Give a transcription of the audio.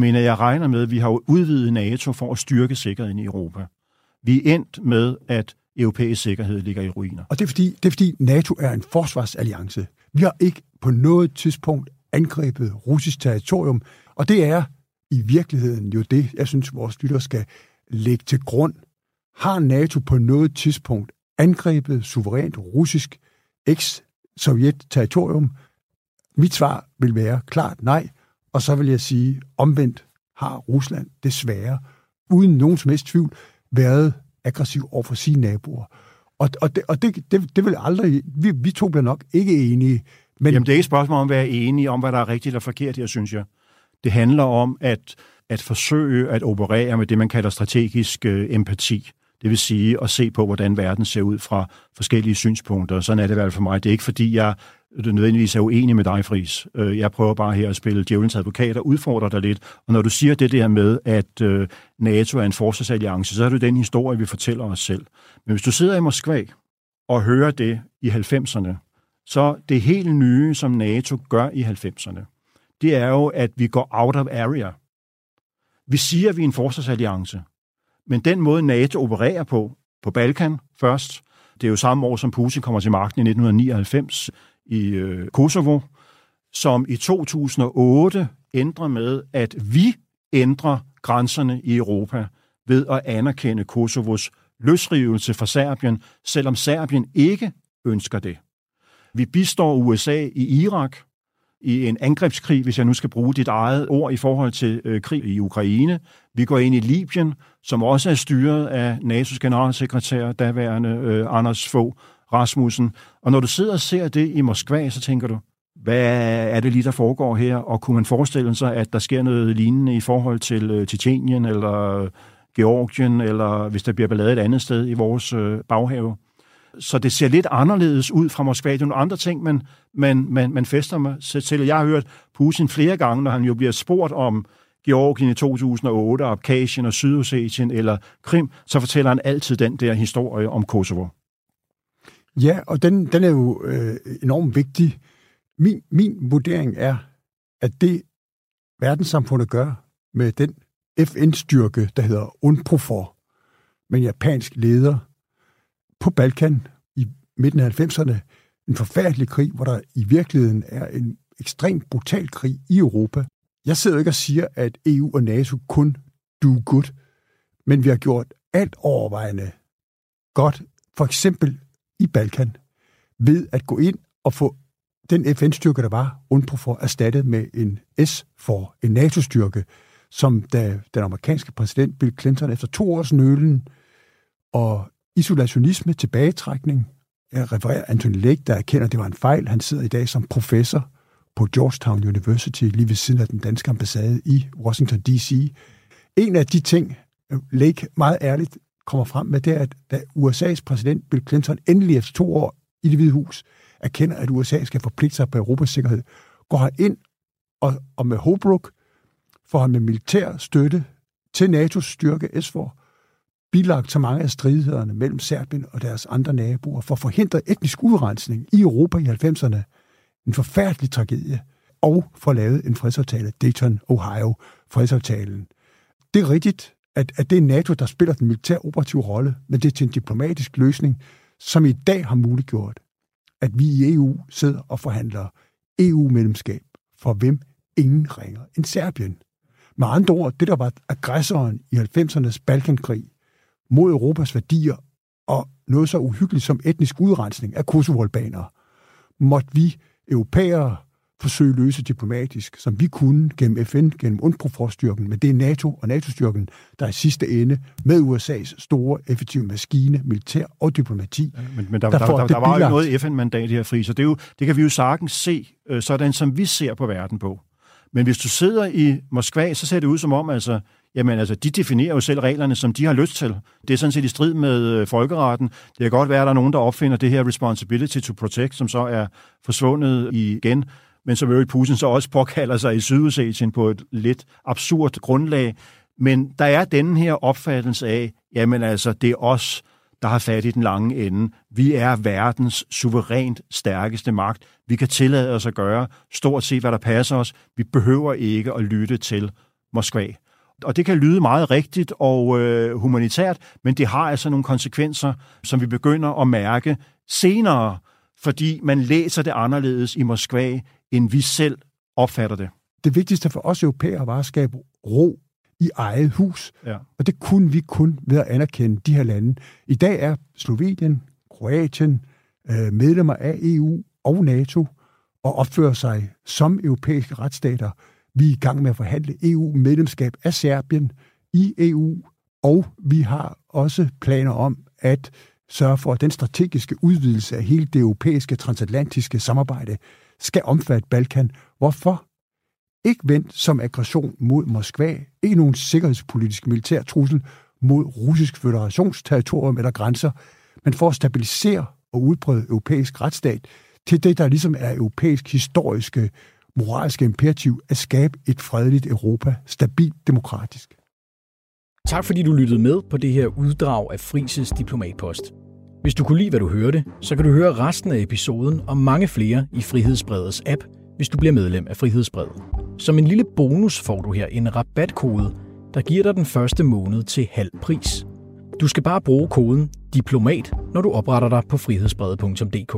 Jeg mener, jeg regner med, at vi har jo udvidet NATO for at styrke sikkerheden i Europa. Vi er endt med, at europæisk sikkerhed ligger i ruiner. Og det er, fordi, det er fordi NATO er en forsvarsalliance. Vi har ikke på noget tidspunkt angrebet russisk territorium, og det er i virkeligheden jo det, jeg synes, vores lytter skal lægge til grund. Har NATO på noget tidspunkt angrebet suverænt russisk eks-sovjet territorium? Mit svar vil være klart nej, og så vil jeg sige, omvendt har Rusland desværre, uden nogen som helst tvivl, været aggressiv over for sine naboer. Og, og, det, og det, det, det vil aldrig... Vi, vi to bliver nok ikke enige. Men... Jamen, det er ikke et spørgsmål om at være enige om, hvad der er rigtigt og forkert her, synes jeg. Det handler om at, at forsøge at operere med det, man kalder strategisk øh, empati. Det vil sige at se på, hvordan verden ser ud fra forskellige synspunkter. Sådan er det i hvert fald for mig. Det er ikke, fordi jeg øh, nødvendigvis er uenig med dig, Fris. Øh, jeg prøver bare her at spille djævelens advokat og udfordre dig lidt. Og når du siger det der med, at øh, NATO er en forsvarsalliance, så er det den historie, vi fortæller os selv. Men hvis du sidder i Moskva og hører det i 90'erne, så det helt nye, som NATO gør i 90'erne, det er jo, at vi går out of area. Vi siger, at vi er en forsvarsalliance. Men den måde, NATO opererer på, på Balkan først, det er jo samme år, som Putin kommer til magten i 1999 i øh, Kosovo, som i 2008 ændrer med, at vi ændrer grænserne i Europa ved at anerkende Kosovos løsrivelse fra Serbien, selvom Serbien ikke ønsker det. Vi bistår USA i Irak i en angrebskrig, hvis jeg nu skal bruge dit eget ord i forhold til øh, krig i Ukraine. Vi går ind i Libyen, som også er styret af NATO's generalsekretær, daværende øh, Anders Fogh Rasmussen. Og når du sidder og ser det i Moskva, så tænker du, hvad er det lige, der foregår her? Og kunne man forestille sig, at der sker noget lignende i forhold til øh, Tjetjenien eller øh, Georgien, eller hvis der bliver ballade et andet sted i vores øh, baghave? Så det ser lidt anderledes ud fra Moskva. Det er nogle andre ting, man, man, man, man fester sig til. Jeg har hørt Putin flere gange, når han jo bliver spurgt om Georgien i 2008, Abkhazien og Sydossetien eller Krim, så fortæller han altid den der historie om Kosovo. Ja, og den, den er jo øh, enormt vigtig. Min, min vurdering er, at det verdenssamfundet gør med den FN-styrke, der hedder UNPROFOR, med en japansk leder på Balkan i midten af 90'erne, en forfærdelig krig, hvor der i virkeligheden er en ekstremt brutal krig i Europa. Jeg sidder ikke og siger, at EU og NATO kun do good, men vi har gjort alt overvejende godt, for eksempel i Balkan, ved at gå ind og få den FN-styrke, der var, UNPROFOR, erstattet med en S-for, en NATO-styrke, som da den amerikanske præsident Bill Clinton efter to års nølen og isolationisme, tilbagetrækning, refererer Anthony Lake, der erkender, at det var en fejl. Han sidder i dag som professor på Georgetown University, lige ved siden af den danske ambassade i Washington D.C. En af de ting, Lake meget ærligt kommer frem med, det er, at da USA's præsident Bill Clinton endelig efter to år i det hvide hus erkender, at USA skal forpligte sig på Europas sikkerhed, går han ind og, og med Holbrooke får han med militær støtte til NATO's styrke SFOR bilagt så mange af stridighederne mellem Serbien og deres andre naboer for at forhindre etnisk udrensning i Europa i 90'erne. En forfærdelig tragedie. Og for at lave en fredsaftale, Dayton, Ohio, fredsaftalen. Det er rigtigt, at, at det er NATO, der spiller den militære operative rolle, men det er til en diplomatisk løsning, som i dag har muliggjort, at vi i EU sidder og forhandler EU-medlemskab, for hvem ingen ringer end Serbien. Med andre ord, det der var aggressoren i 90'ernes Balkankrig mod Europas værdier og noget så uhyggeligt som etnisk udrensning af kosovo måtte vi europæere forsøge at løse diplomatisk, som vi kunne gennem FN, gennem UNPROFOR-styrken, men det er NATO og NATO-styrken, der i sidste ende med USA's store, effektive maskine, militær og diplomati. Ja, men, men der, der, der, der, der var jo noget FN-mandat her, Fri, så det, er jo, det kan vi jo sagtens se, øh, sådan som vi ser på verden på. Men hvis du sidder i Moskva, så ser det ud som om, altså, jamen, altså, de definerer jo selv reglerne, som de har lyst til. Det er sådan set i strid med øh, folkeretten. Det kan godt være, at der er nogen, der opfinder det her responsibility to protect, som så er forsvundet igen men som øvrigt Putin så også påkalder sig i Sydossetien på et lidt absurd grundlag. Men der er den her opfattelse af, jamen altså, det er os, der har fat i den lange ende. Vi er verdens suverænt stærkeste magt. Vi kan tillade os at gøre stort set, hvad der passer os. Vi behøver ikke at lytte til Moskva. Og det kan lyde meget rigtigt og øh, humanitært, men det har altså nogle konsekvenser, som vi begynder at mærke senere, fordi man læser det anderledes i Moskva, end vi selv opfatter det. Det vigtigste for os europæere var at skabe ro i eget hus. Ja. Og det kunne vi kun ved at anerkende de her lande. I dag er Slovenien, Kroatien øh, medlemmer af EU og NATO og opfører sig som europæiske retsstater. Vi er i gang med at forhandle EU-medlemskab af Serbien i EU, og vi har også planer om at sørge for, at den strategiske udvidelse af hele det europæiske transatlantiske samarbejde skal omfatte Balkan. Hvorfor? Ikke vendt som aggression mod Moskva, ikke nogen sikkerhedspolitisk militær trussel mod russisk federationsterritorium eller grænser, men for at stabilisere og udbrede europæisk retsstat til det, der ligesom er europæisk historiske, moralske imperativ at skabe et fredeligt Europa, stabilt demokratisk. Tak fordi du lyttede med på det her uddrag af Frises Diplomatpost. Hvis du kunne lide, hvad du hørte, så kan du høre resten af episoden og mange flere i Frihedsbredets app, hvis du bliver medlem af Frihedsbredet. Som en lille bonus får du her en rabatkode, der giver dig den første måned til halv pris. Du skal bare bruge koden DIPLOMAT, når du opretter dig på frihedsbredet.dk.